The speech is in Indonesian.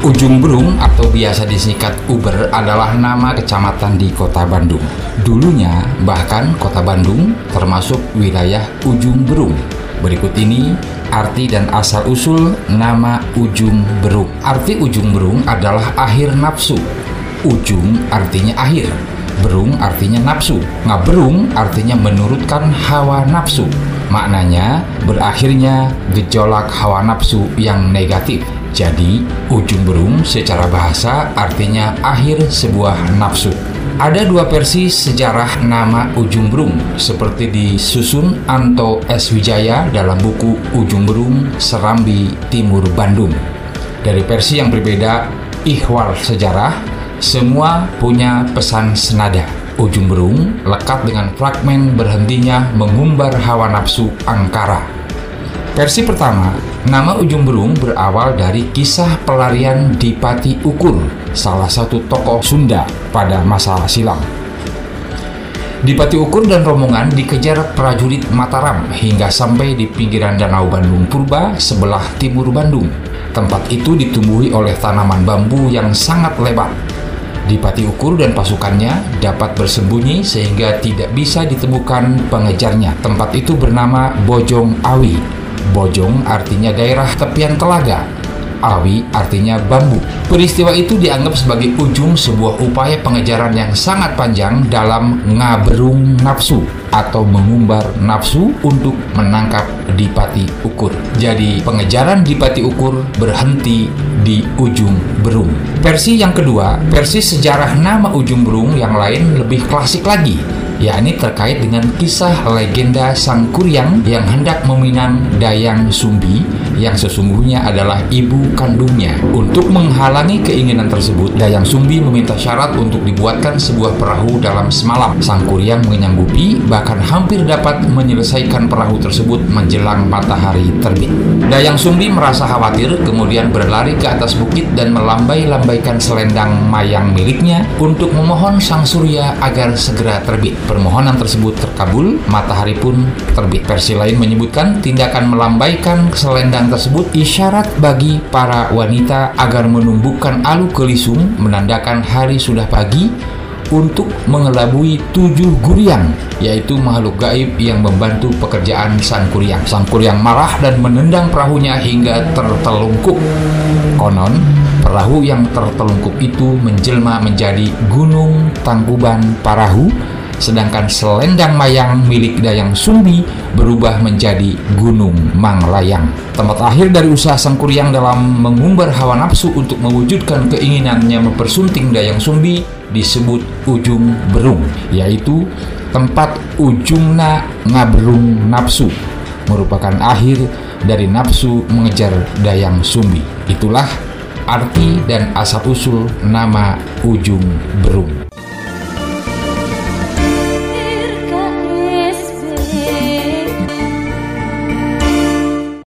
Ujung Berung atau biasa disingkat Uber adalah nama kecamatan di kota Bandung. Dulunya bahkan kota Bandung termasuk wilayah Ujung Berung. Berikut ini arti dan asal-usul nama Ujung Berung. Arti Ujung Berung adalah akhir nafsu. Ujung artinya akhir. Berung artinya nafsu. Ngaberung artinya menurutkan hawa nafsu. Maknanya berakhirnya gejolak hawa nafsu yang negatif. Jadi, ujung berung secara bahasa artinya akhir sebuah nafsu. Ada dua versi sejarah nama Ujung Berung, seperti disusun Anto S. Wijaya dalam buku Ujung Berung Serambi Timur Bandung. Dari versi yang berbeda, Ihwal Sejarah, semua punya pesan senada. Ujung Berung lekat dengan fragmen berhentinya mengumbar hawa nafsu angkara. Versi pertama, Nama Ujung Berung berawal dari kisah pelarian Dipati Ukur, salah satu tokoh Sunda pada masa silam. Dipati Ukur dan rombongan dikejar prajurit Mataram hingga sampai di pinggiran Danau Bandung Purba sebelah timur Bandung. Tempat itu ditumbuhi oleh tanaman bambu yang sangat lebat. Dipati Ukur dan pasukannya dapat bersembunyi sehingga tidak bisa ditemukan pengejarnya. Tempat itu bernama Bojong Awi Bojong artinya daerah tepian telaga. Awi artinya bambu. Peristiwa itu dianggap sebagai ujung sebuah upaya pengejaran yang sangat panjang dalam ngaberung nafsu atau mengumbar nafsu untuk menangkap Dipati Ukur. Jadi pengejaran Dipati Ukur berhenti di ujung berung. Versi yang kedua, versi sejarah nama ujung berung yang lain lebih klasik lagi yakni terkait dengan kisah legenda Sang Kuryang yang hendak meminang Dayang Sumbi yang sesungguhnya adalah ibu kandungnya. Untuk menghalangi keinginan tersebut, Dayang Sumbi meminta syarat untuk dibuatkan sebuah perahu dalam semalam. Sang Kuryang menyanggupi, bahkan hampir dapat menyelesaikan perahu tersebut menjelang matahari terbit. Dayang Sumbi merasa khawatir, kemudian berlari ke atas bukit dan melambai-lambaikan selendang mayang miliknya untuk memohon Sang Surya agar segera terbit. Permohonan tersebut terkabul, matahari pun terbit. Versi lain menyebutkan tindakan melambaikan selendang tersebut isyarat bagi para wanita agar menumbuhkan alu kelisung menandakan hari sudah pagi untuk mengelabui tujuh guriang, yaitu makhluk gaib yang membantu pekerjaan Sang Kuryang. Sang Kuryang marah dan menendang perahunya hingga tertelungkup. Konon, perahu yang tertelungkup itu menjelma menjadi Gunung Tangkuban Parahu sedangkan selendang mayang milik Dayang Sumbi berubah menjadi Gunung Manglayang. Tempat akhir dari usaha Sang Kuryang dalam mengumbar hawa nafsu untuk mewujudkan keinginannya mempersunting Dayang Sumbi disebut Ujung Berung, yaitu tempat ujungna ngaberung nafsu, merupakan akhir dari nafsu mengejar Dayang Sumbi. Itulah arti dan asal-usul nama Ujung Berung.